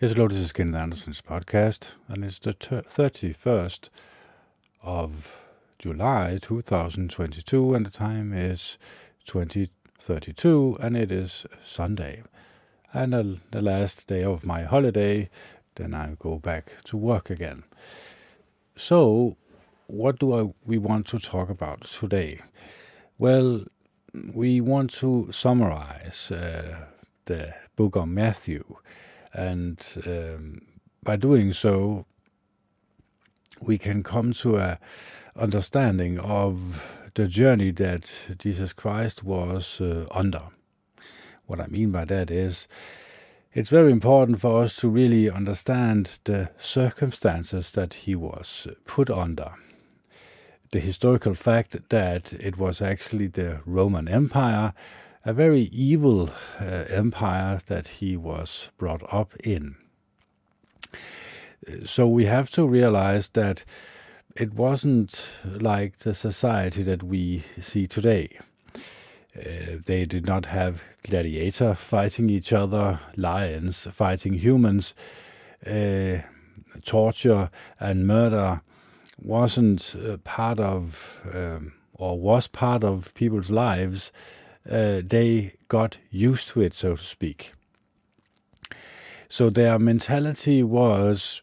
Yes, hello, this is Kenneth Anderson's podcast, and it's the 31st of July 2022, and the time is 2032, and it is Sunday. And uh, the last day of my holiday, then I go back to work again. So, what do I, we want to talk about today? Well, we want to summarize uh, the book of Matthew and um, by doing so, we can come to a understanding of the journey that Jesus Christ was uh, under. What I mean by that is, it's very important for us to really understand the circumstances that he was put under. The historical fact that it was actually the Roman Empire a very evil uh, empire that he was brought up in. So we have to realize that it wasn't like the society that we see today. Uh, they did not have gladiator fighting each other, lions fighting humans. Uh, torture and murder wasn't uh, part of, um, or was part of people's lives uh, they got used to it, so to speak. So their mentality was,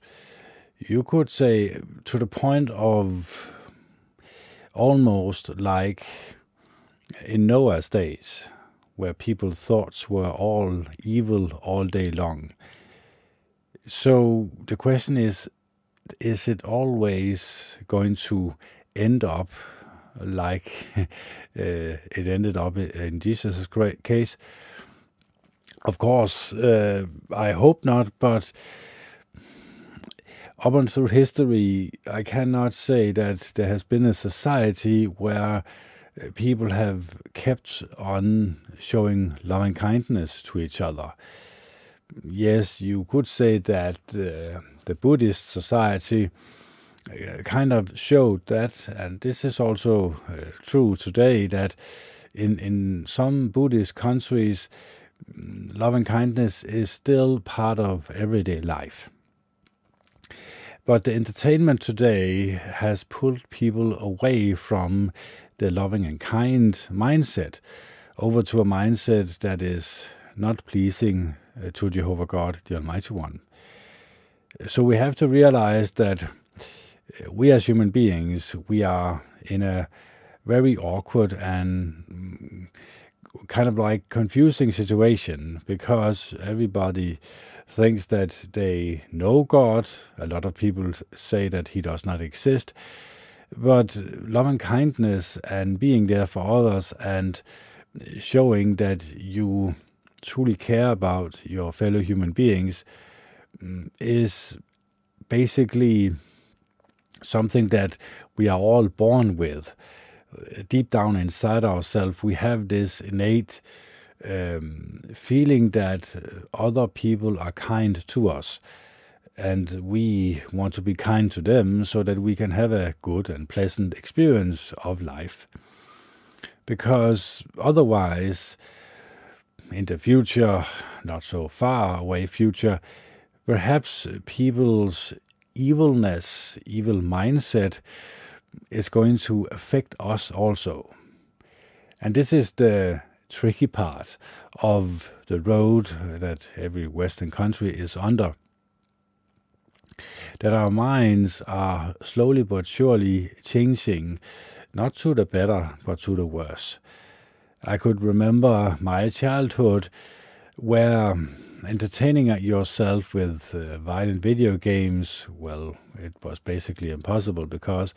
you could say, to the point of almost like in Noah's days, where people's thoughts were all evil all day long. So the question is is it always going to end up like uh, it ended up in Jesus' case. Of course, uh, I hope not, but up and through history, I cannot say that there has been a society where uh, people have kept on showing loving kindness to each other. Yes, you could say that uh, the Buddhist society kind of showed that, and this is also uh, true today, that in, in some Buddhist countries, mm, love and kindness is still part of everyday life. But the entertainment today has pulled people away from the loving and kind mindset over to a mindset that is not pleasing uh, to Jehovah God, the Almighty One. So we have to realize that we as human beings, we are in a very awkward and kind of like confusing situation because everybody thinks that they know God. A lot of people say that He does not exist. But love and kindness and being there for others and showing that you truly care about your fellow human beings mm, is basically something that we are all born with. Deep down inside ourselves, we have this innate um, feeling that other people are kind to us. And we want to be kind to them so that we can have a good and pleasant experience of life. Because otherwise, in the future, not so far away future, perhaps people's evilness, evil mindset is going to affect us also. And this is the tricky part of the road that every Western country is under. That our minds are slowly but surely changing, not to the better, but to the worse. I could remember my childhood where entertaining yourself with uh, violent video games, well, it was basically impossible because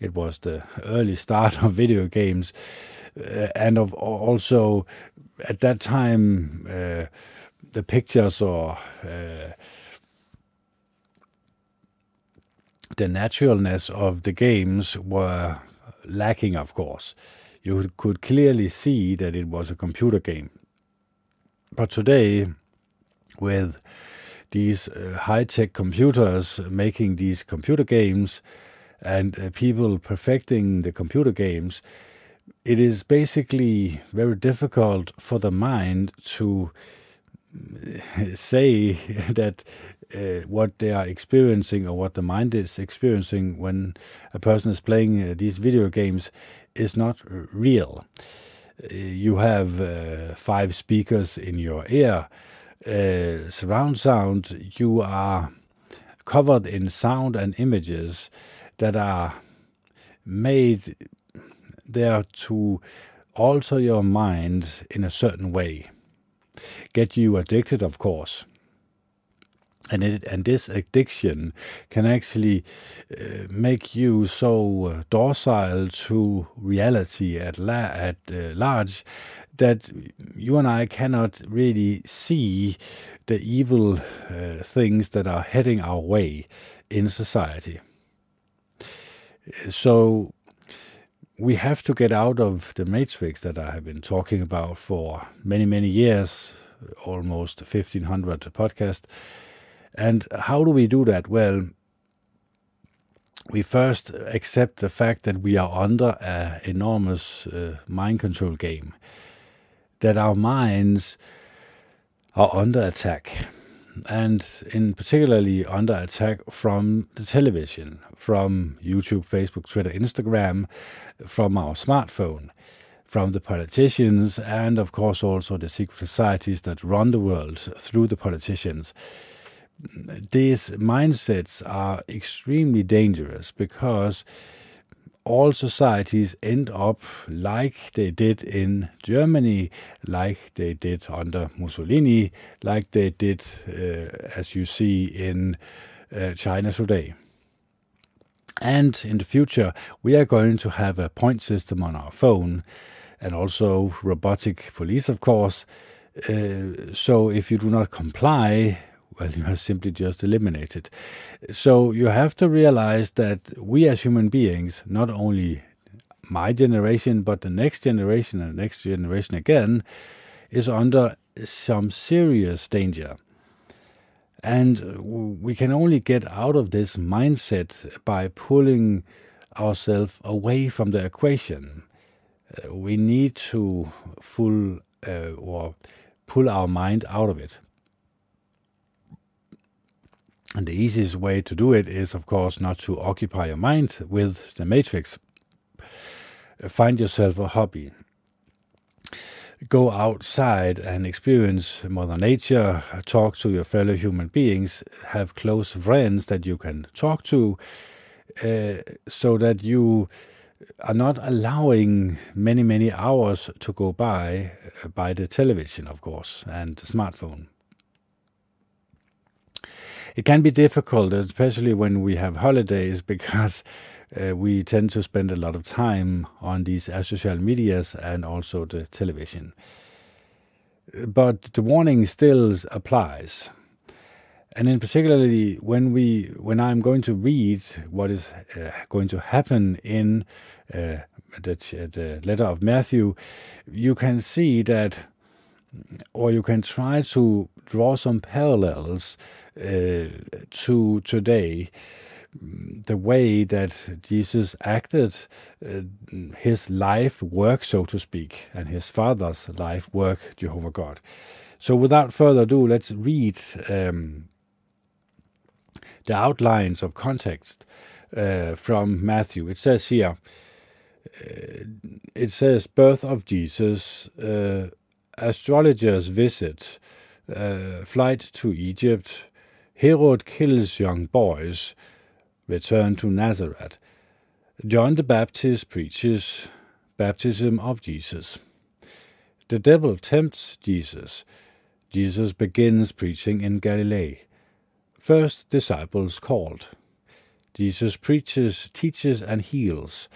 it was the early start of video games, uh, and of also at that time uh, the pictures or uh, the naturalness of the games were lacking, of course. You could clearly see that it was a computer game. But today, with these uh, high tech computers making these computer games and uh, people perfecting the computer games, it is basically very difficult for the mind to uh, say that uh, what they are experiencing or what the mind is experiencing when a person is playing uh, these video games is not real. Uh, you have uh, five speakers in your ear, uh, surround sound, you are covered in sound and images that are made there to alter your mind in a certain way. Get you addicted, of course. And, it, and this addiction can actually uh, make you so docile to reality at, la- at uh, large that you and I cannot really see the evil uh, things that are heading our way in society. So we have to get out of the matrix that I have been talking about for many, many years, almost 1500 podcasts. And how do we do that? Well, we first accept the fact that we are under an enormous uh, mind control game, that our minds are under attack and in particularly under attack from the television, from YouTube, Facebook, Twitter, Instagram, from our smartphone, from the politicians, and of course also the secret societies that run the world through the politicians. These mindsets are extremely dangerous because all societies end up like they did in Germany, like they did under Mussolini, like they did, uh, as you see in uh, China today. And in the future, we are going to have a point system on our phone and also robotic police, of course. Uh, so if you do not comply, well, you are simply just eliminated. So you have to realize that we as human beings, not only my generation, but the next generation and the next generation again, is under some serious danger. And we can only get out of this mindset by pulling ourselves away from the equation. Uh, we need to full uh, or pull our mind out of it. And the easiest way to do it is, of course, not to occupy your mind with the matrix. Find yourself a hobby. Go outside and experience Mother Nature, talk to your fellow human beings, have close friends that you can talk to, uh, so that you are not allowing many, many hours to go by uh, by the television, of course, and the smartphone it can be difficult, especially when we have holidays, because uh, we tend to spend a lot of time on these social medias and also the television. But the warning still applies. And in particularly when we when I'm going to read what is uh, going to happen in uh, the, the letter of Matthew, you can see that, or you can try to draw some parallels to today the way that Jesus acted, uh, his life work, so to speak, and his father's life work, Jehovah God. So, without further ado, let's read um, the outlines of context uh, from Matthew. It says here, uh, it says, birth of Jesus, uh, astrologers visit, uh, flight to Egypt, Herod kills young boys, return to Nazareth. John the Baptist preaches baptism of Jesus. The devil tempts Jesus. Jesus begins preaching in Galilee. First disciples called. Jesus preaches, teaches, and heals.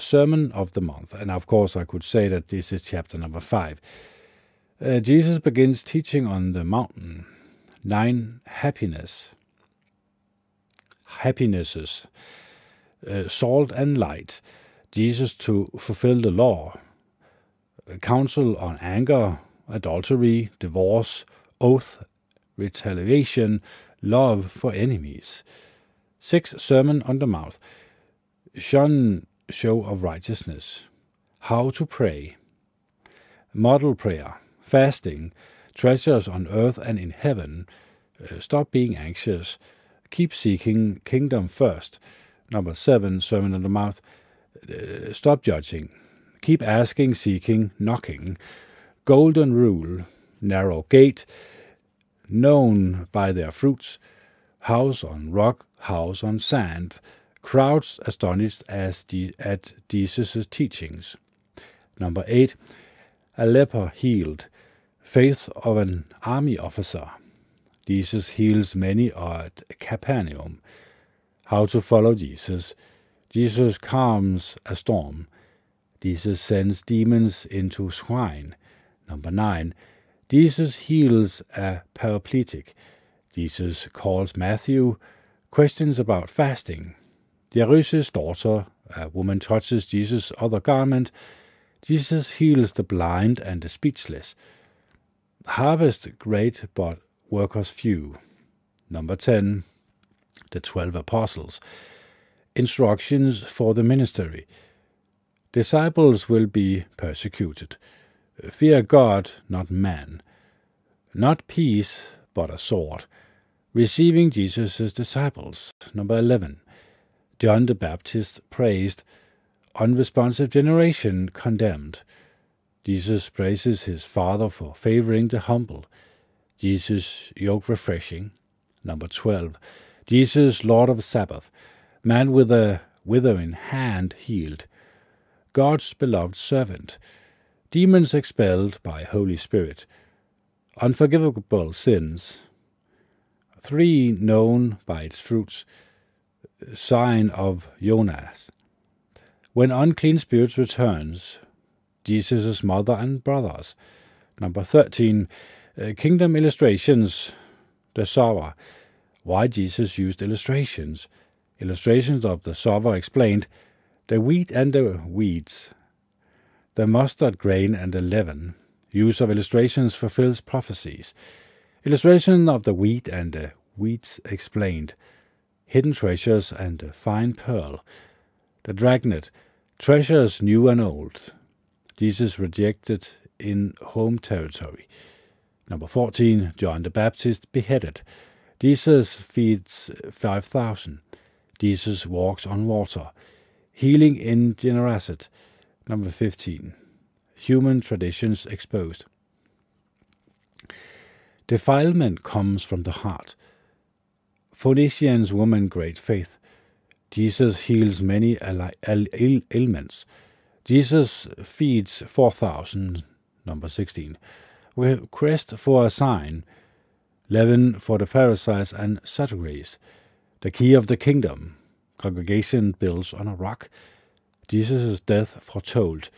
Sermon on the Mount. And of course, I could say that this is chapter number five. Uh, Jesus begins teaching on the mountain nine happiness, happinesses, uh, salt and light, Jesus to fulfill the law, counsel on anger, adultery, divorce, oath, retaliation, love for enemies. Six Sermon on the Mount, shun show of righteousness, how to pray, model prayer, fasting, treasures on earth and in heaven, Uh, stop being anxious. Keep seeking kingdom first. Number seven, Sermon on the Mount. Uh, stop judging. Keep asking, seeking, knocking. Golden rule, narrow gate, known by their fruits. House on rock, house on sand. Crowds astonished as at Jesus' teachings. Number eight, a leper healed. Faith of an army officer. Jesus heals many at Capernaum. How to follow Jesus. Jesus calms a storm. Jesus sends demons into swine. Number 9. Jesus heals a paraplegic. Jesus calls Matthew. Questions about fasting. Jairus' daughter, a woman touches Jesus' other garment. Jesus heals the blind and the speechless. Harvest great, but workers few. Number 10. The Twelve Apostles. Instructions for the ministry. Disciples will be persecuted. Fear God, not man. Not peace, but a sword. Receiving Jesus' disciples. Number 11. John the Baptist praised. Unresponsive generation condemned. Jesus praises his Father for favoring the humble. Jesus, yoke refreshing. Number 12. Jesus, Lord of Sabbath. Man with a withering hand healed. God's beloved servant. Demons expelled by Holy Spirit. Unforgivable sins. Three known by its fruits. Sign of Jonas. When unclean spirits returns, Jesus' mother and brothers. Number 13, uh, Kingdom Illustrations, the Sower. Why Jesus used illustrations. Illustrations of the Sower explained the wheat and the weeds, the mustard grain and the leaven. Use of illustrations fulfills prophecies. Illustration of the wheat and the weeds explained. Hidden treasures and the fine pearl. The dragnet, treasures new and old. Jesus rejected in home territory. Number 14, John the Baptist beheaded. Jesus feeds 5,000. Jesus walks on water. Healing in Gennesaret. Number 15, human traditions exposed. Defilement comes from the heart. Phoenicians woman great faith. Jesus heals many ailments. Jesus feeds 4,000, number 16. Request for a sign, leaven for the Pharisees and Sadducees. The key of the kingdom. Congregation builds on a rock. Jesus' death foretold.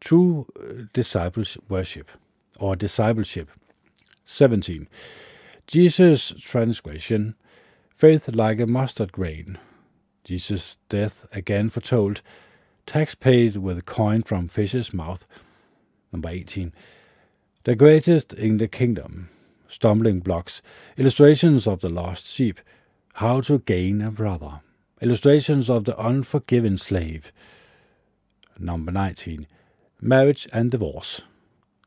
True uh, disciples worship or discipleship. 17. Jesus' transgression. Faith like a mustard grain. Jesus' death again foretold. Tax paid with coin from fish's mouth. Number 18. The greatest in the kingdom. Stumbling blocks. Illustrations of the lost sheep. How to gain a brother. Illustrations of the unforgiven slave. Number 19. Marriage and divorce.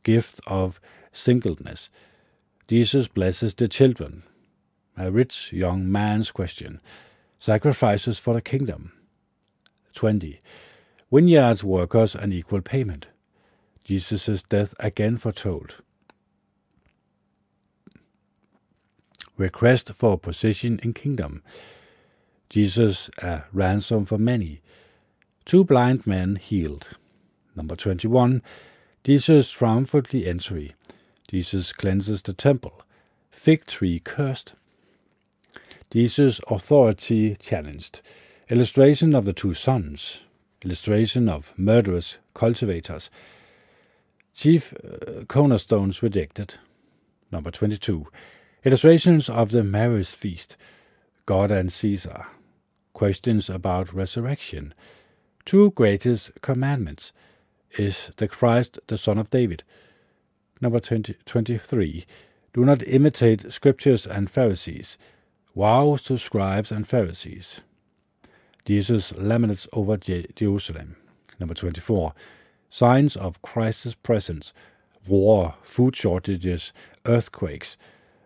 Gift of singleness. Jesus blesses the children. A rich young man's question. Sacrifices for the kingdom. 20. Vineyards workers an equal payment. Jesus' death again foretold. Request for a position in kingdom. Jesus a ransom for many. Two blind men healed. Number 21. Jesus triumphantly entry. Jesus cleanses the temple. Fig tree cursed. Jesus' authority challenged. Illustration of the two sons illustration of murderous cultivators. Chief uh, cornerstones rejected. Number 22. Illustrations of the marriage feast. God and Caesar. Questions about resurrection. Two greatest commandments. Is the Christ the Son of David? Number 20, 23. Do not imitate scriptures and Pharisees. Vows to scribes and Pharisees. Jesus laments over Jerusalem. Number 24. Signs of Christ's presence war, food shortages, earthquakes.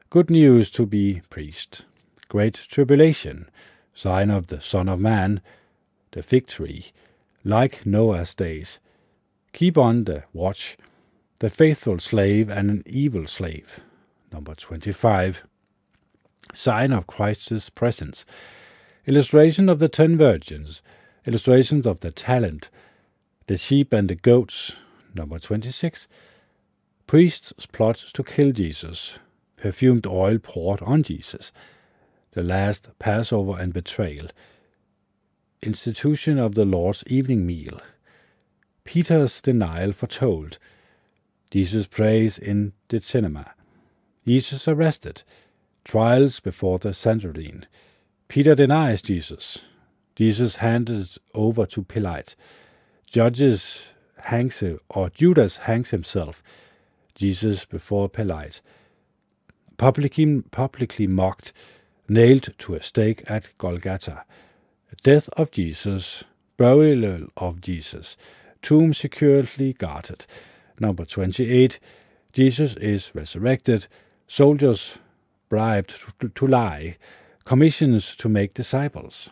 Good news to be preached. Great tribulation. Sign of the Son of Man. The fig tree. Like Noah's days. Keep on the watch. The faithful slave and an evil slave. Number 25. Sign of Christ's presence. Illustration of the ten virgins. Illustrations of the talent. The sheep and the goats. Number 26. Priests plot to kill Jesus. Perfumed oil poured on Jesus. The last Passover and betrayal. Institution of the Lord's evening meal. Peter's denial foretold. Jesus prays in the Gethsemane. Jesus arrested. Trials before the Sanhedrin. Peter denies Jesus. Jesus handed over to Pilate. Judges hangs him, or Judas hangs himself. Jesus before Pilate. Publicly, publicly mocked, nailed to a stake at Golgotha. Death of Jesus, burial of Jesus, tomb securely guarded. Number 28. Jesus is resurrected. Soldiers bribed to, to lie. Commissions to make disciples.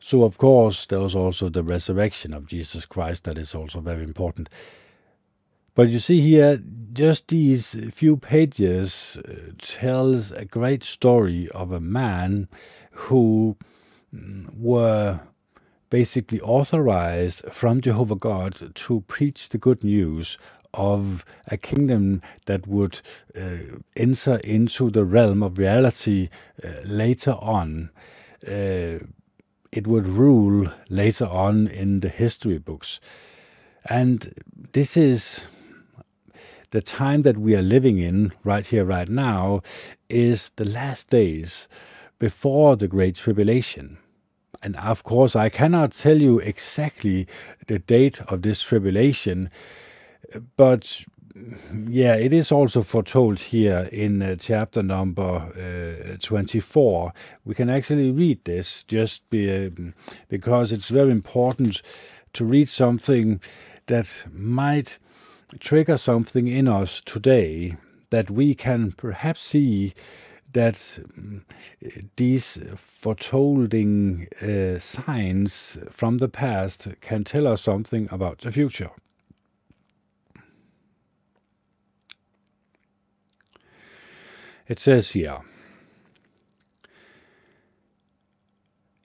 So, of course, there was also the resurrection of Jesus Christ that is also very important. But you see here, just these few pages uh, tells a great story of a man who mm, were basically authorized from Jehovah God to preach the good news of a kingdom that would uh, enter into the realm of reality uh, later on. Uh, it would rule later on in the history books. And this is the time that we are living in right here, right now, is the last days before the Great Tribulation. And of course, I cannot tell you exactly the date of this tribulation, but yeah, it is also foretold here in uh, chapter number uh, 24. We can actually read this just be, um, because it's very important to read something that might trigger something in us today that we can perhaps see that um, these foretolding uh, signs from the past can tell us something about the future. It says here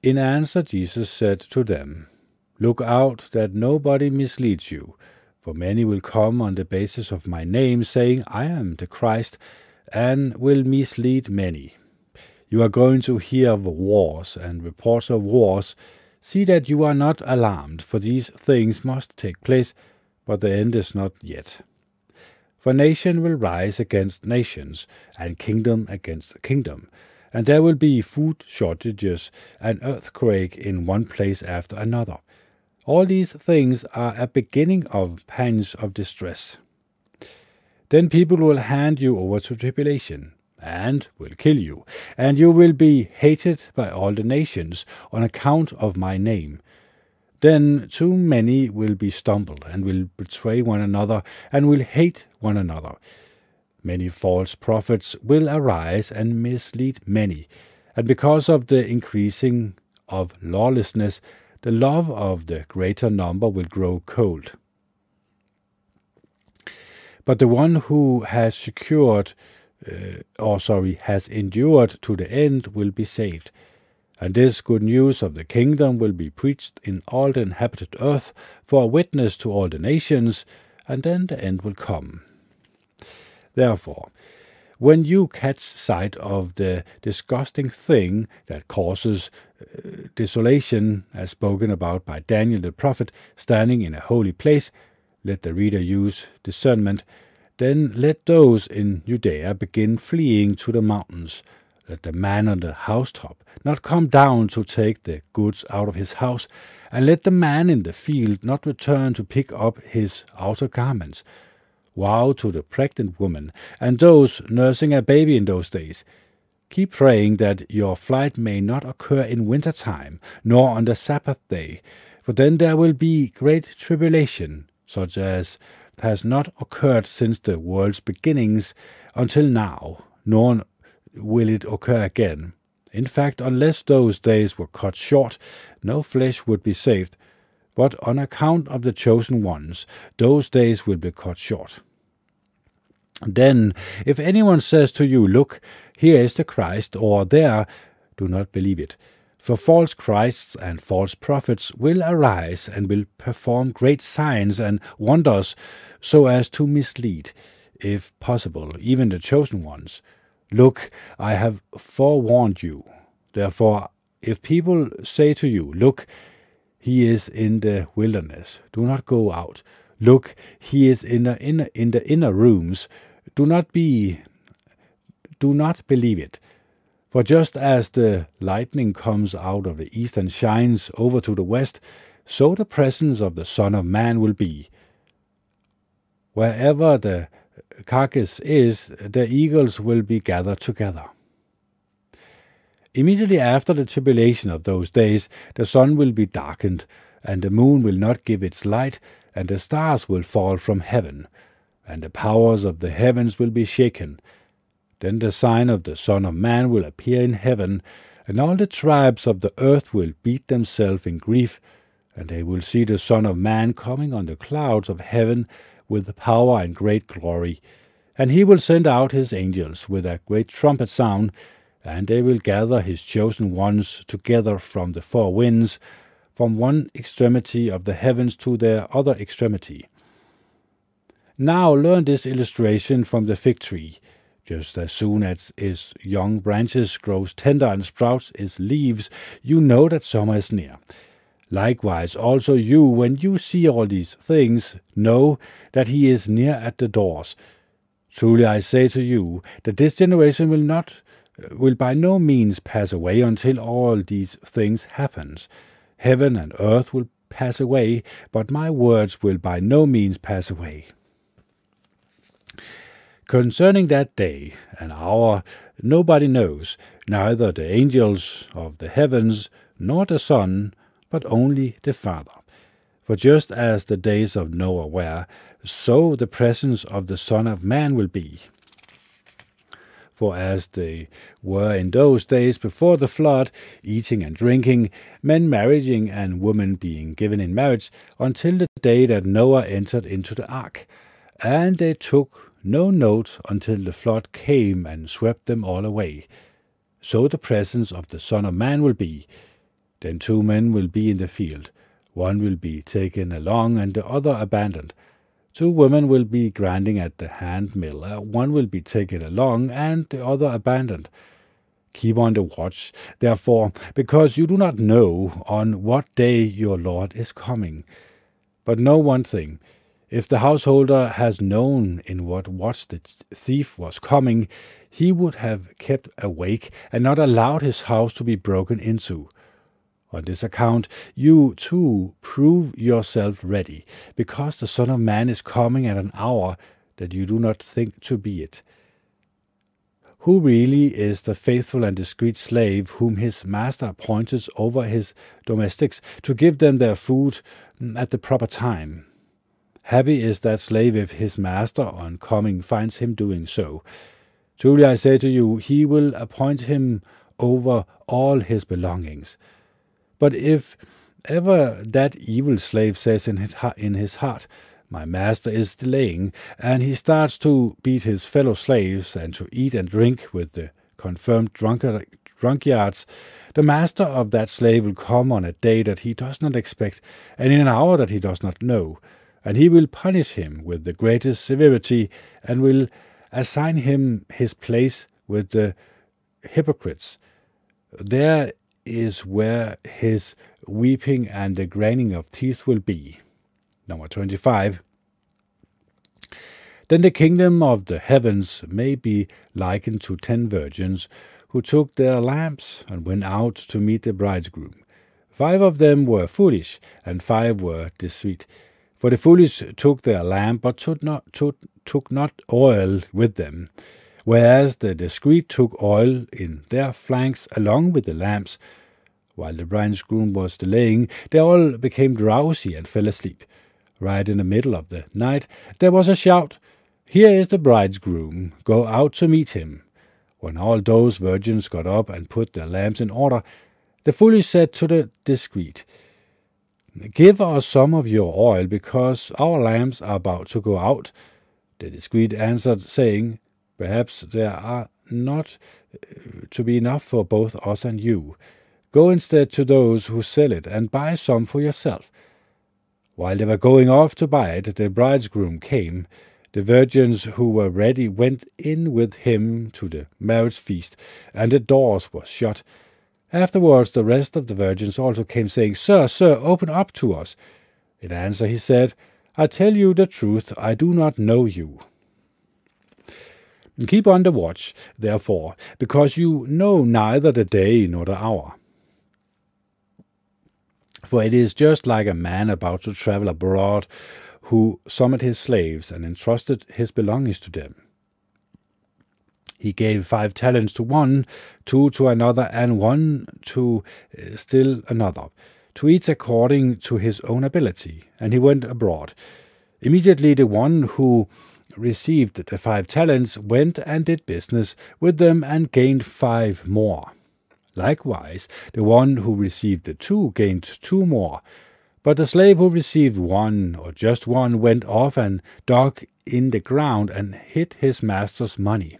In answer, Jesus said to them, Look out that nobody misleads you, for many will come on the basis of my name, saying, I am the Christ, and will mislead many. You are going to hear of wars and reports of wars. See that you are not alarmed, for these things must take place, but the end is not yet. For nation will rise against nations, and kingdom against kingdom, and there will be food shortages and earthquake in one place after another. All these things are a beginning of pangs of distress. Then people will hand you over to tribulation, and will kill you, and you will be hated by all the nations on account of my name. Then too many will be stumbled, and will betray one another, and will hate one another. Many false prophets will arise and mislead many, and because of the increasing of lawlessness, the love of the greater number will grow cold. But the one who has secured, uh, or sorry, has endured to the end will be saved. And this good news of the kingdom will be preached in all the inhabited earth for a witness to all the nations, and then the end will come. Therefore, when you catch sight of the disgusting thing that causes uh, desolation, as spoken about by Daniel the prophet, standing in a holy place, let the reader use discernment. Then let those in Judea begin fleeing to the mountains. Let the man on the housetop not come down to take the goods out of his house, and let the man in the field not return to pick up his outer garments. Woe to the pregnant woman and those nursing a baby in those days. Keep praying that your flight may not occur in winter time, nor on the Sabbath day, for then there will be great tribulation, such as has not occurred since the world's beginnings until now, nor will it occur again. In fact, unless those days were cut short, no flesh would be saved. But on account of the chosen ones, those days will be cut short. Then, if anyone says to you, Look, here is the Christ, or there, do not believe it. For false Christs and false prophets will arise and will perform great signs and wonders so as to mislead, if possible, even the chosen ones. Look, I have forewarned you. Therefore, if people say to you, Look, he is in the wilderness, do not go out. Look, he is in the inner, in the inner rooms, do not be do not believe it. For just as the lightning comes out of the east and shines over to the west, so the presence of the Son of Man will be. Wherever the carcass is, the eagles will be gathered together. Immediately after the tribulation of those days, the sun will be darkened, and the moon will not give its light, and the stars will fall from heaven, and the powers of the heavens will be shaken. Then the sign of the Son of Man will appear in heaven, and all the tribes of the earth will beat themselves in grief, and they will see the Son of Man coming on the clouds of heaven with power and great glory. And he will send out his angels with a great trumpet sound, and they will gather his chosen ones together from the four winds, from one extremity of the heavens to their other extremity. Now learn this illustration from the fig tree. Just as soon as its young branches grows tender and sprouts its leaves, you know that summer is near. Likewise, also you, when you see all these things, know that he is near at the doors. Truly I say to you that this generation will not uh, will by no means pass away until all these things happens. Heaven and earth will pass away, but my words will by no means pass away. Concerning that day and hour, nobody knows, neither the angels of the heavens nor the Son, but only the Father. For just as the days of Noah were, so the presence of the Son of Man will be. For as they were in those days before the flood, eating and drinking, men marrying, and women being given in marriage, until the day that Noah entered into the ark. And they took no note until the flood came and swept them all away. So the presence of the Son of Man will be. Then two men will be in the field. One will be taken along, and the other abandoned. Two women will be grinding at the hand mill. Uh, one will be taken along and the other abandoned. Keep on the watch, therefore, because you do not know on what day your Lord is coming. But know one thing if the householder has known in what watch the thief was coming, he would have kept awake and not allowed his house to be broken into. On this account, you too prove yourself ready, because the Son of Man is coming at an hour that you do not think to be it. Who really is the faithful and discreet slave whom his master appoints over his domestics to give them their food at the proper time? Happy is that slave if his master on coming finds him doing so. Truly I say to you, he will appoint him over all his belongings. But if ever that evil slave says in his heart, My master is delaying, and he starts to beat his fellow slaves and to eat and drink with the confirmed drunkard, drunkards, the master of that slave will come on a day that he does not expect, and in an hour that he does not know, and he will punish him with the greatest severity, and will assign him his place with the hypocrites. There is where his weeping and the grinding of teeth will be. Number 25. Then the kingdom of the heavens may be likened to ten virgins who took their lamps and went out to meet the bridegroom. Five of them were foolish, and five were discreet. For the foolish took their lamp, but took not, took, took not oil with them, whereas the discreet took oil in their flanks along with the lamps. While the bridegroom was delaying, they all became drowsy and fell asleep. Right in the middle of the night, there was a shout Here is the bridegroom, go out to meet him. When all those virgins got up and put their lamps in order, the foolish said to the discreet, Give us some of your oil, because our lamps are about to go out. The discreet answered, saying, Perhaps there are not uh, to be enough for both us and you. Go instead to those who sell it, and buy some for yourself. While they were going off to buy it, the bridegroom came. The virgins who were ready went in with him to the marriage feast, and the doors were shut. Afterwards, the rest of the virgins also came, saying, Sir, sir, open up to us. In answer, he said, I tell you the truth, I do not know you. Keep on the watch, therefore, because you know neither the day nor the hour. For it is just like a man about to travel abroad, who summoned his slaves and entrusted his belongings to them. He gave five talents to one, two to another, and one to uh, still another, to each according to his own ability, and he went abroad. Immediately the one who received the five talents went and did business with them and gained five more. Likewise, the one who received the two gained two more. But the slave who received one or just one went off and dug in the ground and hid his master's money.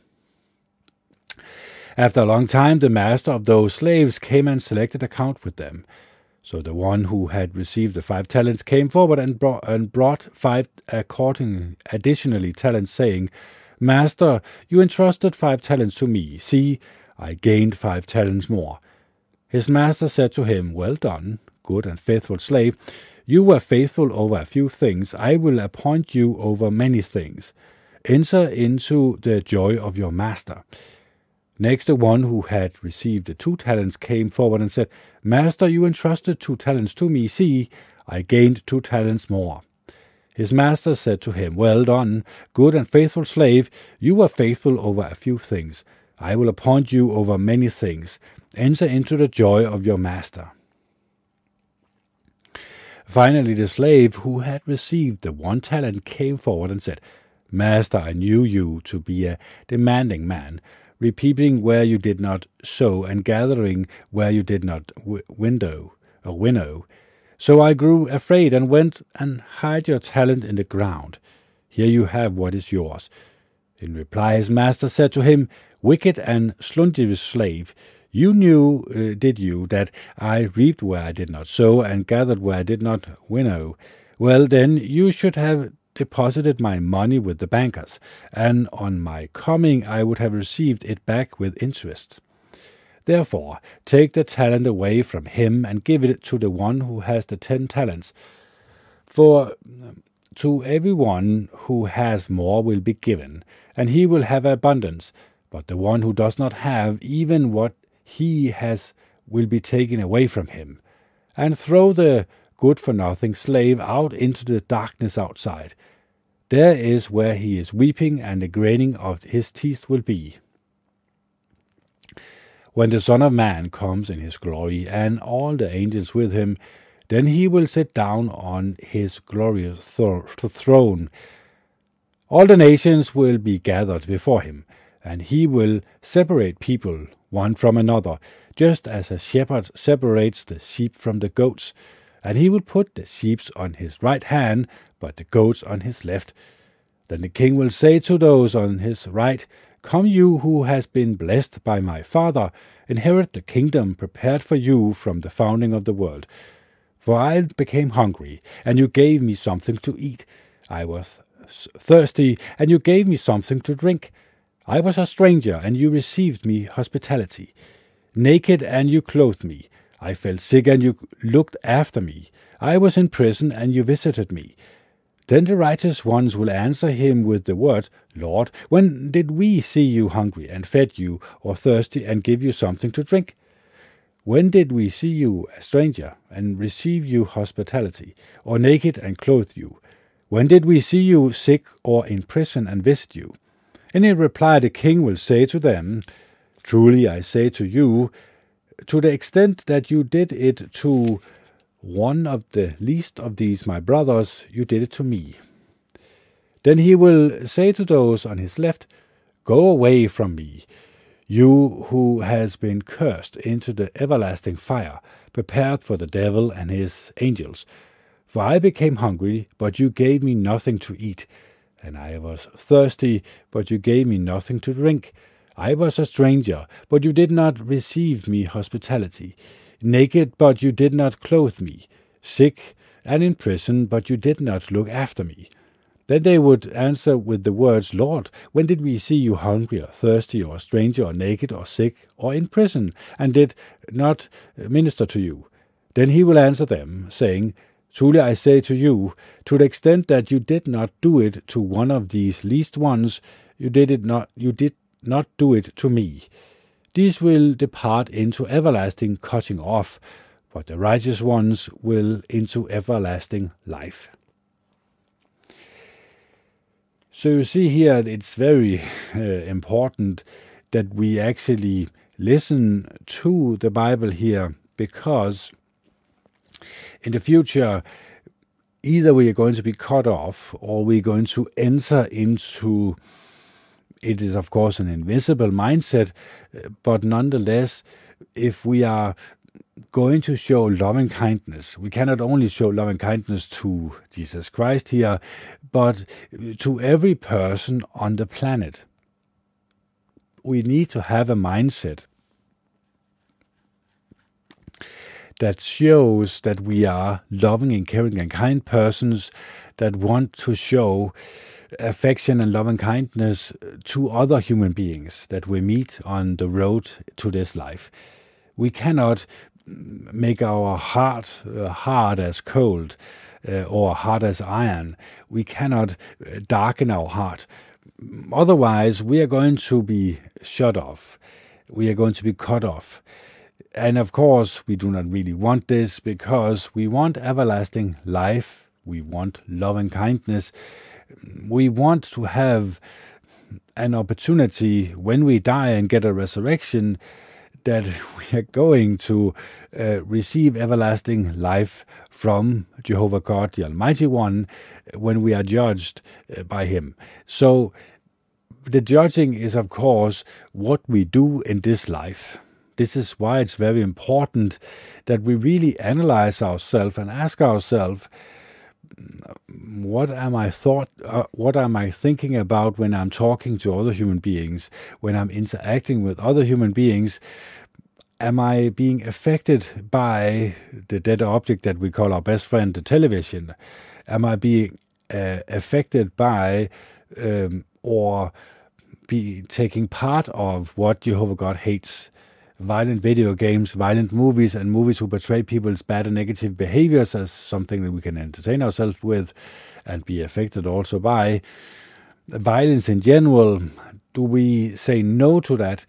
After a long time, the master of those slaves came and selected account with them. So the one who had received the five talents came forward and brought, and brought five according additionally talents, saying, Master, you entrusted five talents to me. See, I gained five talents more. His master said to him, Well done, good and faithful slave. You were faithful over a few things. I will appoint you over many things. Enter into the joy of your master. Next, the one who had received the two talents came forward and said, Master, you entrusted two talents to me. See, I gained two talents more. His master said to him, Well done, good and faithful slave. You were faithful over a few things. I will appoint you over many things. Enter into the joy of your master. Finally, the slave who had received the one talent came forward and said, Master, I knew you to be a demanding man repeating where you did not sow, and gathering where you did not w- window or winnow. So I grew afraid and went and hid your talent in the ground. Here you have what is yours. In reply, his master said to him, Wicked and sluntish slave, you knew, uh, did you, that I reaped where I did not sow, and gathered where I did not winnow? Well, then, you should have deposited my money with the bankers, and on my coming I would have received it back with interest. Therefore, take the talent away from him and give it to the one who has the ten talents. For to every one who has more will be given, and he will have abundance, but the one who does not have even what he has will be taken away from him. And throw the good for nothing slave out into the darkness outside. There is where he is weeping, and the graining of his teeth will be. When the Son of Man comes in his glory, and all the angels with him, then he will sit down on his glorious throne. All the nations will be gathered before him, and he will separate people one from another, just as a shepherd separates the sheep from the goats and he will put the sheep on his right hand, but the goats on his left. Then the king will say to those on his right, Come, you who has been blessed by my Father, inherit the kingdom prepared for you from the founding of the world. For I became hungry, and you gave me something to eat. I was thirsty, and you gave me something to drink. I was a stranger, and you received me hospitality. Naked, and you clothed me. I felt sick and you looked after me. I was in prison and you visited me. Then the righteous ones will answer him with the word, Lord, when did we see you hungry and fed you, or thirsty and give you something to drink? When did we see you a stranger and receive you hospitality, or naked and clothe you? When did we see you sick or in prison and visit you? And in reply, the king will say to them, Truly I say to you, to the extent that you did it to one of the least of these my brothers, you did it to me. Then he will say to those on his left, Go away from me, you who has been cursed into the everlasting fire, prepared for the devil and his angels. For I became hungry, but you gave me nothing to eat, and I was thirsty, but you gave me nothing to drink. I was a stranger, but you did not receive me hospitality naked, but you did not clothe me, sick and in prison, but you did not look after me. Then they would answer with the words, Lord, when did we see you hungry or thirsty or a stranger or naked or sick or in prison, and did not minister to you? Then he will answer them, saying, Truly I say to you, to the extent that you did not do it to one of these least ones, you did it not you did not do it to me. These will depart into everlasting cutting off, but the righteous ones will into everlasting life. So you see here, it's very uh, important that we actually listen to the Bible here because in the future, either we are going to be cut off or we're going to enter into it is, of course, an invisible mindset, but nonetheless, if we are going to show loving kindness, we cannot only show loving kindness to Jesus Christ here, but to every person on the planet. We need to have a mindset that shows that we are loving and caring and kind persons that want to show affection and love and kindness to other human beings that we meet on the road to this life. We cannot make our heart uh, hard as cold uh, or hard as iron. We cannot uh, darken our heart. Otherwise, we are going to be shut off. We are going to be cut off. And of course, we do not really want this because we want everlasting life. We want love and kindness we want to have an opportunity when we die and get a resurrection that we are going to uh, receive everlasting life from Jehovah God, the Almighty One, when we are judged uh, by Him. So, the judging is, of course, what we do in this life. This is why it's very important that we really analyze ourselves and ask ourselves what am I thought? Uh, what am I thinking about when I'm talking to other human beings? When I'm interacting with other human beings? Am I being affected by the dead object that we call our best friend, the television? Am I being uh, affected by um, or be taking part of what Jehovah God hates? Violent video games, violent movies, and movies who portray people's bad and negative behaviors as something that we can entertain ourselves with and be affected also by. Violence in general, do we say no to that?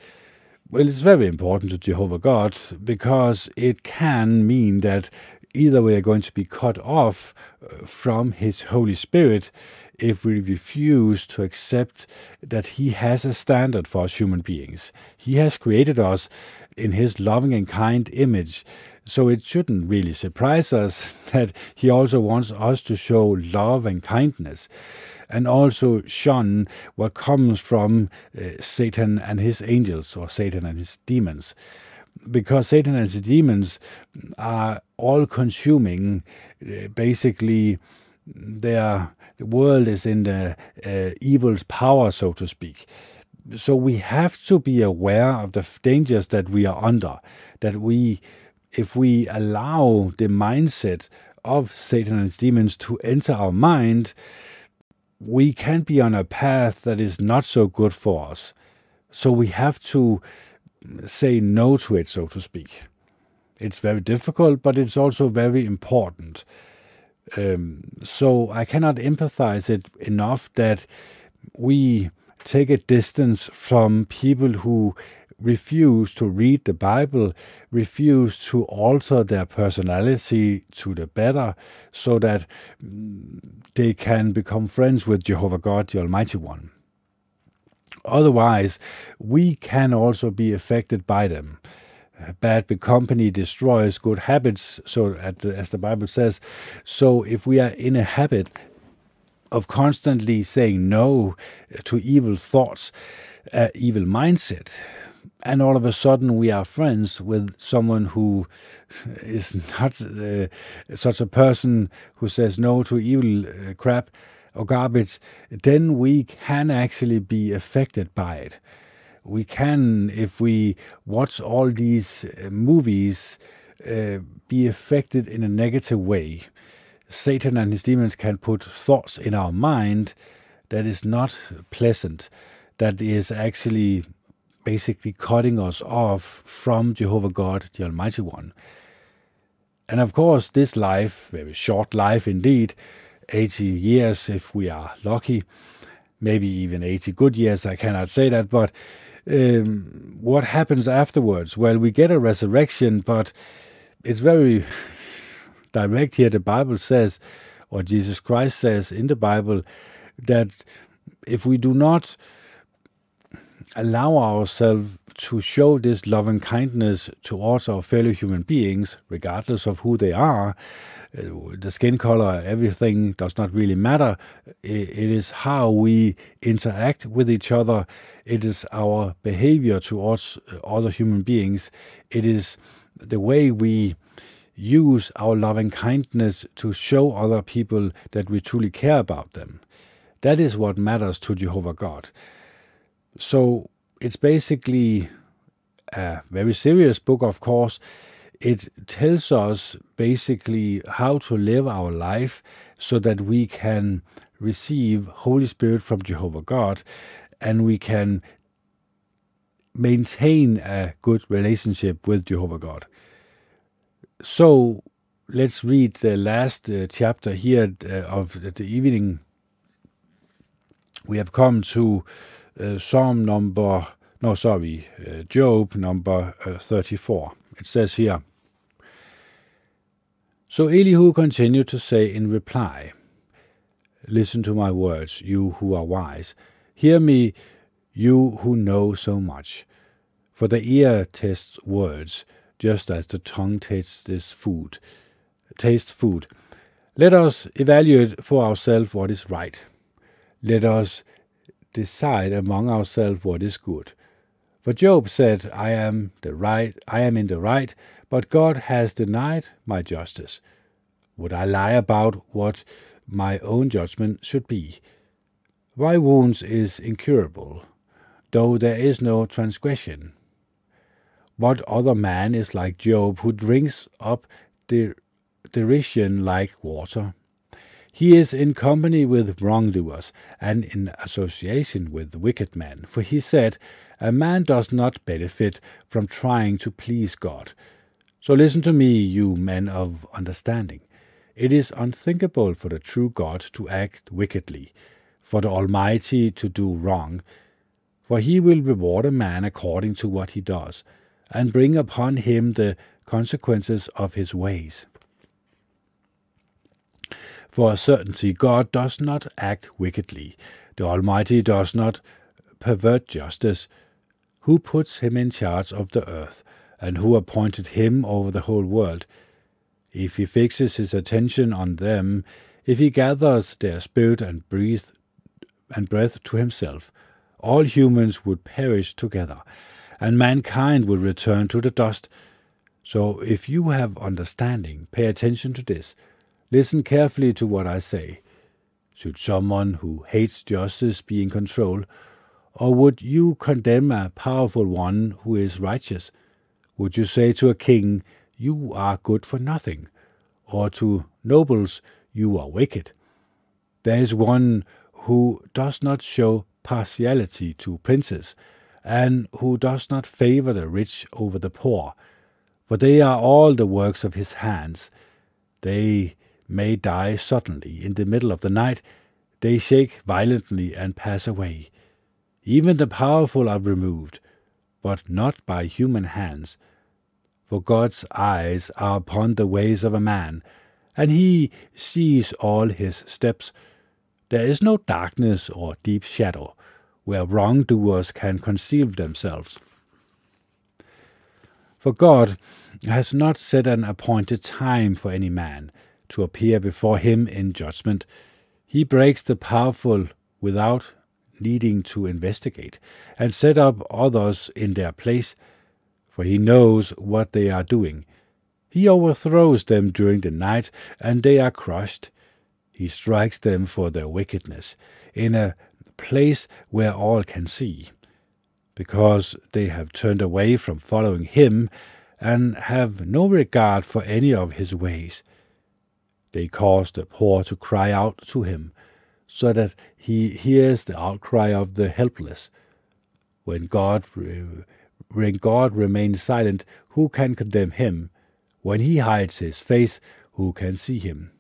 Well, it's very important to Jehovah God because it can mean that either we are going to be cut off uh, from His Holy Spirit if we refuse to accept that He has a standard for us human beings. He has created us in His loving and kind image. So it shouldn't really surprise us that He also wants us to show love and kindness and also shun what comes from uh, Satan and his angels or Satan and his demons because Satan and his demons are all consuming. Uh, basically, their the world is in the uh, evil's power, so to speak. So we have to be aware of the dangers that we are under. That we, if we allow the mindset of Satan and his demons to enter our mind, we can be on a path that is not so good for us. So we have to say no to it, so to speak. It's very difficult, but it's also very important. Um, so I cannot empathize it enough that we take a distance from people who refuse to read the Bible, refuse to alter their personality to the better, so that mm, they can become friends with Jehovah God, the Almighty One. Otherwise, we can also be affected by them. bad company destroys good habits, so the, as the Bible says. So if we are in a habit of constantly saying no to evil thoughts, uh, evil mindset, and all of a sudden we are friends with someone who is not uh, such a person who says no to evil uh, crap or garbage, then we can actually be affected by it. We can, if we watch all these uh, movies, uh, be affected in a negative way. Satan and his demons can put thoughts in our mind that is not pleasant, that is actually basically cutting us off from Jehovah God, the Almighty One. And of course, this life, very short life indeed, 80 years if we are lucky, maybe even 80 good years, I cannot say that, but um, what happens afterwards? Well, we get a resurrection, but it's very direct here. The Bible says, or Jesus Christ says in the Bible, that if we do not allow ourselves to show this loving kindness towards our fellow human beings, regardless of who they are, uh, the skin color, everything does not really matter. It is how we interact with each other. It is our behavior towards uh, other human beings. It is the way we use our loving kindness to show other people that we truly care about them. That is what matters to Jehovah God. So it's basically a very serious book, of course. It tells us basically how to live our life so that we can receive Holy Spirit from Jehovah God and we can maintain a good relationship with Jehovah God. So let's read the last uh, chapter here uh, of the evening. We have come to uh, Psalm number, no, sorry, uh, Job number uh, 34. It says here So Elihu continued to say in reply, Listen to my words, you who are wise. Hear me, you who know so much. For the ear tests words, just as the tongue tastes this food. Taste food. Let us evaluate for ourselves what is right. Let us decide among ourselves what is good. For Job said, I am the right I am in the right, but God has denied my justice. Would I lie about what my own judgment should be? My wounds is incurable, though there is no transgression. What other man is like Job, who drinks up der- derision like water? He is in company with wrongdoers, and in association with wicked men. For he said, A man does not benefit from trying to please God. So listen to me, you men of understanding. It is unthinkable for the true God to act wickedly, for the Almighty to do wrong. For he will reward a man according to what he does, and bring upon him the consequences of his ways. For a certainty, God does not act wickedly. The Almighty does not pervert justice. Who puts him in charge of the earth, and who appointed him over the whole world? If he fixes his attention on them, if he gathers their spirit and breath and breath to himself, all humans would perish together, and mankind will return to the dust. So if you have understanding, pay attention to this. Listen carefully to what I say. Should someone who hates justice be in control, or would you condemn a powerful one who is righteous? Would you say to a king, You are good for nothing, or to nobles, You are wicked? There is one who does not show partiality to princes, and who does not favor the rich over the poor, for they are all the works of his hands. They may die suddenly in the middle of the night, they shake violently and pass away. Even the powerful are removed, but not by human hands. For God's eyes are upon the ways of a man, and he sees all his steps. There is no darkness or deep shadow where wrongdoers can conceal themselves. For God has not set an appointed time for any man to appear before him in judgment. He breaks the powerful without needing to investigate, and set up others in their place, for he knows what they are doing. He overthrows them during the night, and they are crushed. He strikes them for their wickedness, in a place where all can see, because they have turned away from following him and have no regard for any of his ways. They cause the poor to cry out to him, so that he hears the outcry of the helpless. When God, when God remains silent, who can condemn him? When he hides his face, who can see him?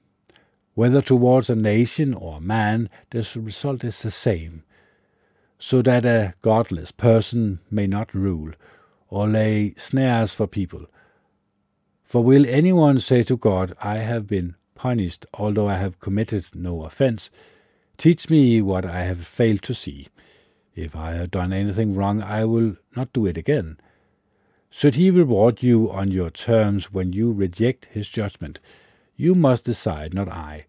Whether towards a nation or a man, the result is the same, so that a godless person may not rule, or lay snares for people. For will anyone say to God, I have been punished, although I have committed no offense? Teach me what I have failed to see. If I have done anything wrong, I will not do it again. Should he reward you on your terms when you reject his judgment? You must decide, not I.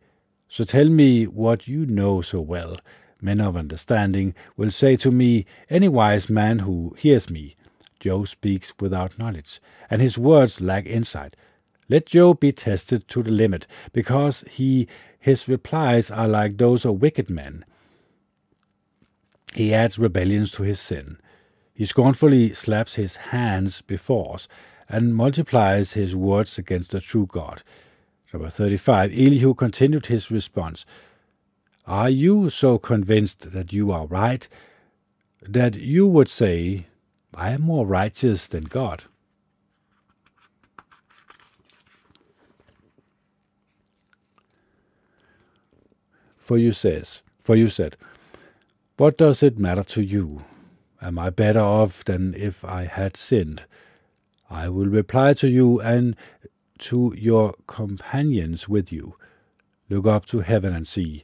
So tell me what you know so well. Men of understanding will say to me, Any wise man who hears me. Job speaks without knowledge, and his words lack insight. Let Job be tested to the limit, because he his replies are like those of wicked men. He adds rebellions to his sin. He scornfully slaps his hands before us and multiplies his words against the true God. Number 35. Elihu continued his response. Are you so convinced that you are right that you would say, I am more righteous than God? For you says, for you said, What does it matter to you? Am I better off than if I had sinned? I will reply to you and to your companions with you. Look up to heaven and see.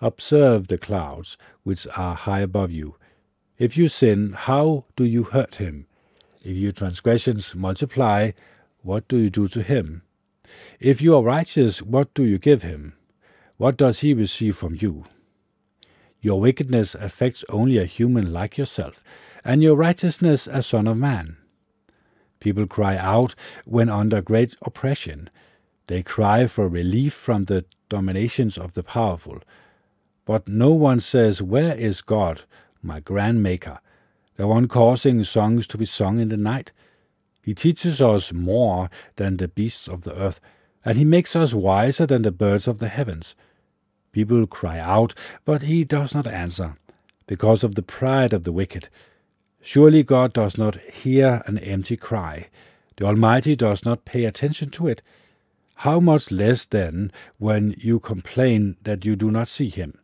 Observe the clouds which are high above you. If you sin, how do you hurt him? If your transgressions multiply, what do you do to him? If you are righteous, what do you give him? What does he receive from you? Your wickedness affects only a human like yourself, and your righteousness a son of man. People cry out when under great oppression. They cry for relief from the dominations of the powerful. But no one says, Where is God, my grand maker, the one causing songs to be sung in the night? He teaches us more than the beasts of the earth, and he makes us wiser than the birds of the heavens. People cry out, but he does not answer, because of the pride of the wicked. Surely God does not hear an empty cry. The Almighty does not pay attention to it. How much less then when you complain that you do not see him?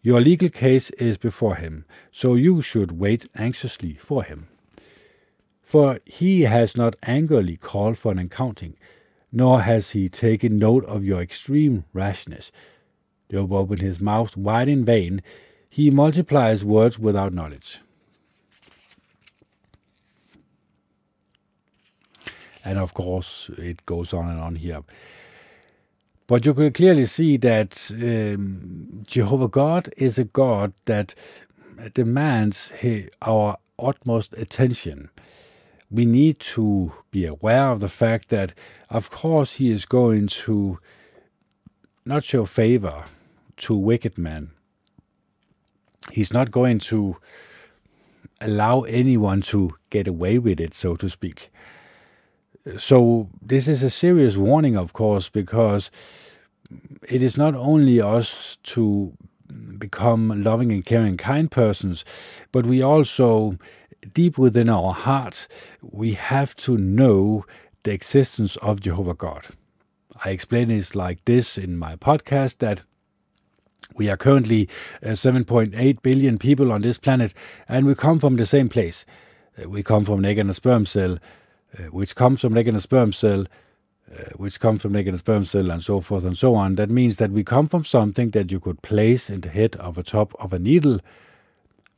Your legal case is before him, so you should wait anxiously for him. For he has not angrily called for an accounting, nor has he taken note of your extreme rashness. Job opened his mouth wide in vain. He multiplies words without knowledge. And of course, it goes on and on here. But you can clearly see that um, Jehovah God is a God that demands our utmost attention we need to be aware of the fact that, of course, he is going to not show favor to wicked men. He's not going to allow anyone to get away with it, so to speak. So, this is a serious warning, of course, because it is not only us to become loving and caring, kind persons, but we also deep within our hearts, we have to know the existence of Jehovah God. I explain this like this in my podcast that we are currently uh, 7.8 billion people on this planet, and we come from the same place. Uh, we come from an egg and a sperm cell, uh, which comes from egg and a sperm cell, uh, which comes from egg and a sperm cell, and so forth and so on. That means that we come from something that you could place in the head of a top of a needle,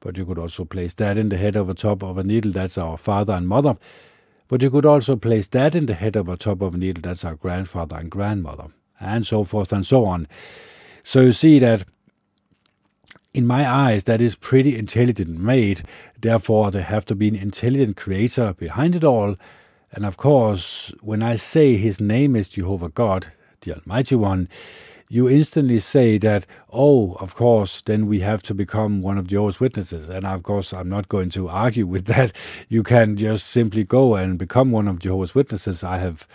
but you could also place that in the head of a top of a needle. That's our father and mother. But you could also place that in the head of a top of a needle, that's our grandfather and grandmother, and so forth and so on. So you see that in my eyes, that is pretty intelligent made. Therefore, there have to be an intelligent creator behind it all. And of course, when I say his name is Jehovah God, the Almighty One, you instantly say that, oh, of course, then we have to become one of Jehovah's Witnesses. And of course, I'm not going to argue with that. You can just simply go and become one of Jehovah's Witnesses. I have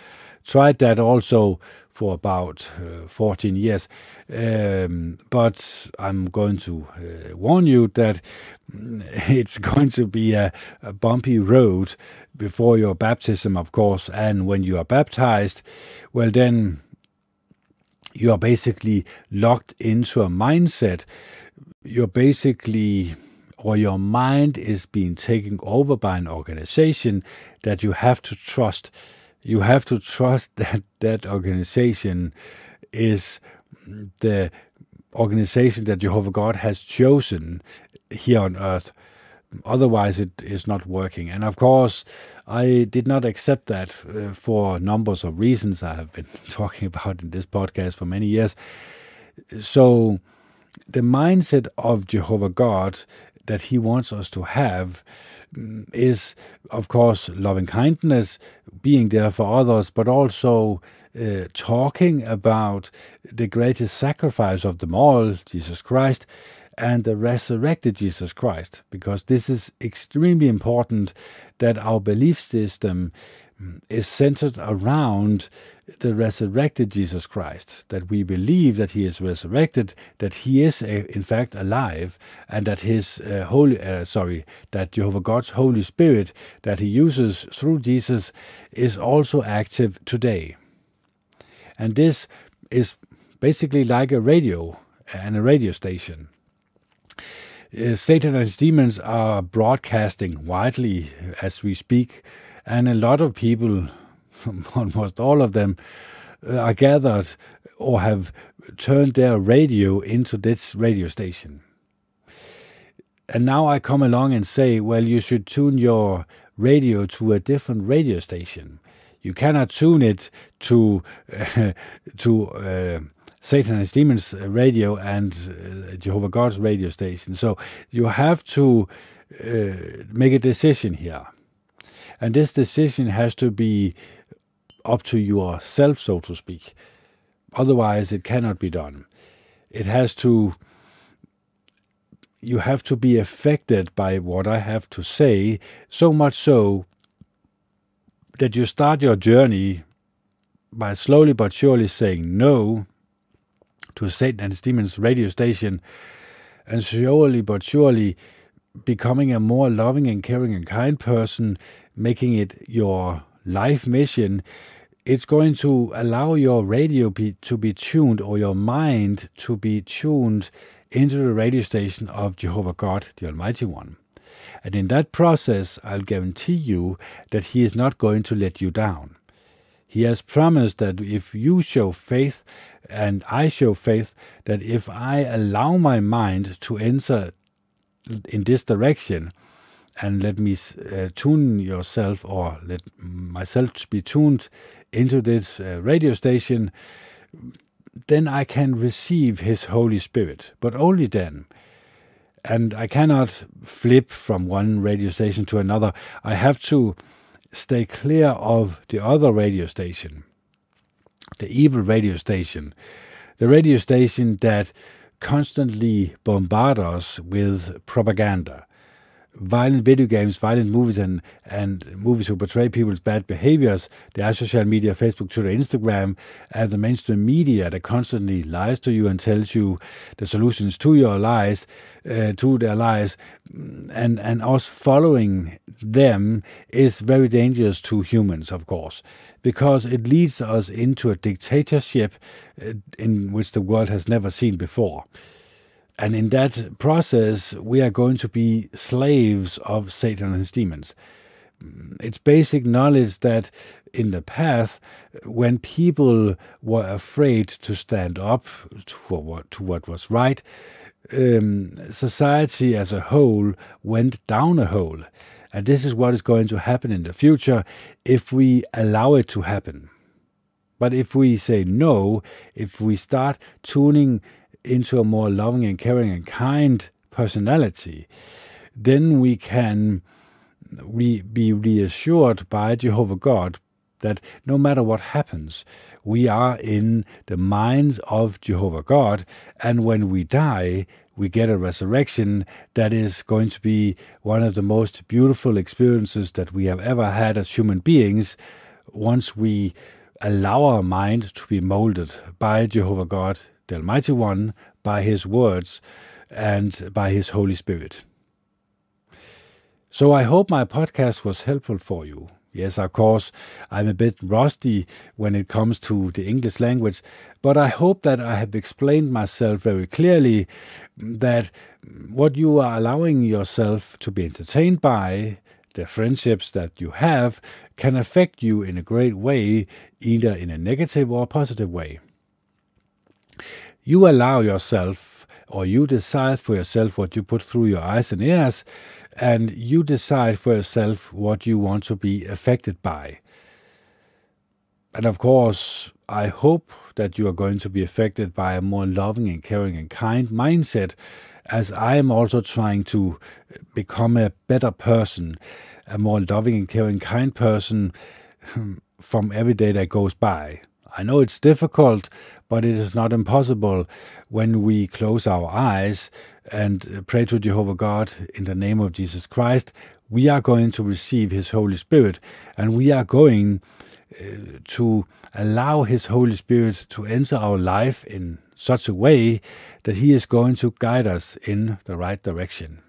tried that also for about uh, 14 years. Um, but I'm going to uh, warn you that it's going to be a, a, bumpy road before your baptism, of course. And when you are baptized, well, then you are basically locked into a mindset. You're basically, or your mind is being taken over by an organization that you have to trust. You have to trust that that organization is the organization that Jehovah God has chosen here on earth. Otherwise, it is not working. And of course, I did not accept that uh, for numbers of reasons I have been talking about in this podcast for many years. So, the mindset of Jehovah God that He wants us to have is, of course, loving kindness, being there for others, but also uh, talking about the greatest sacrifice of them all, Jesus Christ, and the resurrected Jesus Christ, because this is extremely important that our belief system mm, is centered around the resurrected Jesus Christ, that we believe that he is resurrected, that he is uh, in fact alive, and that his uh, holy, uh, sorry, that Jehovah God's Holy Spirit that he uses through Jesus is also active today. And this is basically like a radio and a radio station. Uh, Satan and his demons are broadcasting widely as we speak, and a lot of people, almost all of them, uh, are gathered or have turned their radio into this radio station. And now I come along and say, well, you should tune your radio to a different radio station. You cannot tune it to uh, to uh, Satan and his demons uh, radio and uh, Jehovah God's radio station. So you have to uh, make a decision here. And this decision has to be up to yourself, so to speak. Otherwise, it cannot be done. It has to, you have to be affected by what I have to say, so much so that you start your journey by slowly but surely saying no to Satan and his demons radio station, and slowly but surely becoming a more loving and caring and kind person, making it your life mission, it's going to allow your radio be, to be tuned or your mind to be tuned into the radio station of Jehovah God, the Almighty One. And in that process, I'll guarantee you that He is not going to let you down. He has promised that if you show faith and I show faith, that if I allow my mind to enter in this direction and let me uh, tune yourself or let myself be tuned into this uh, radio station, then I can receive His Holy Spirit, but only then. And I cannot flip from one radio station to another. I have to stay clear of the other radio station, the evil radio station, the radio station that constantly bombards us with propaganda violent video games, violent movies, and, and movies who portray people's bad behaviors. There are social media, Facebook, Twitter, Instagram, and the mainstream media that constantly lies to you and tells you the solutions to your lies, uh, to their lies. And, and us following them is very dangerous to humans, of course, because it leads us into a dictatorship uh, in which the world has never seen before. And in that process, we are going to be slaves of Satan and his demons. It's basic knowledge that in the path, when people were afraid to stand up for what, to what was right, um, society as a whole went down a hole. And this is what is going to happen in the future if we allow it to happen. But if we say no, if we start tuning into a more loving and caring and kind personality, then we can re- be reassured by Jehovah God that no matter what happens, we are in the minds of Jehovah God, and when we die, we get a resurrection that is going to be one of the most beautiful experiences that we have ever had as human beings once we allow our mind to be molded by Jehovah God, the Almighty One, by His words, and by His Holy Spirit. So I hope my podcast was helpful for you. Yes, of course, I'm a bit rusty when it comes to the English language, but I hope that I have explained myself very clearly that what you are allowing yourself to be entertained by, the friendships that you have, can affect you in a great way, either in a negative or positive way. You allow yourself, or you decide for yourself what you put through your eyes and ears, and you decide for yourself what you want to be affected by. And of course, I hope that you are going to be affected by a more loving and caring and kind mindset, as I am also trying to become a better person, a more loving and caring, kind person hmm, from every day that goes by. I know it's difficult, but it is not impossible when we close our eyes and pray to Jehovah God in the name of Jesus Christ. We are going to receive His Holy Spirit and we are going uh, to allow His Holy Spirit to enter our life in such a way that He is going to guide us in the right direction.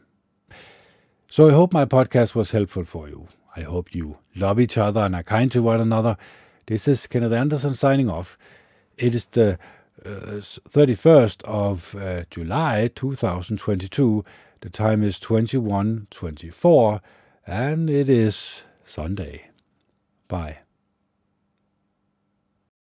So I hope my podcast was helpful for you. I hope you love each other and are kind to one another. This is Kenneth Anderson signing off. It is the uh, 31st of uh, July 2022. The time is 21:24 and it is Sunday. Bye.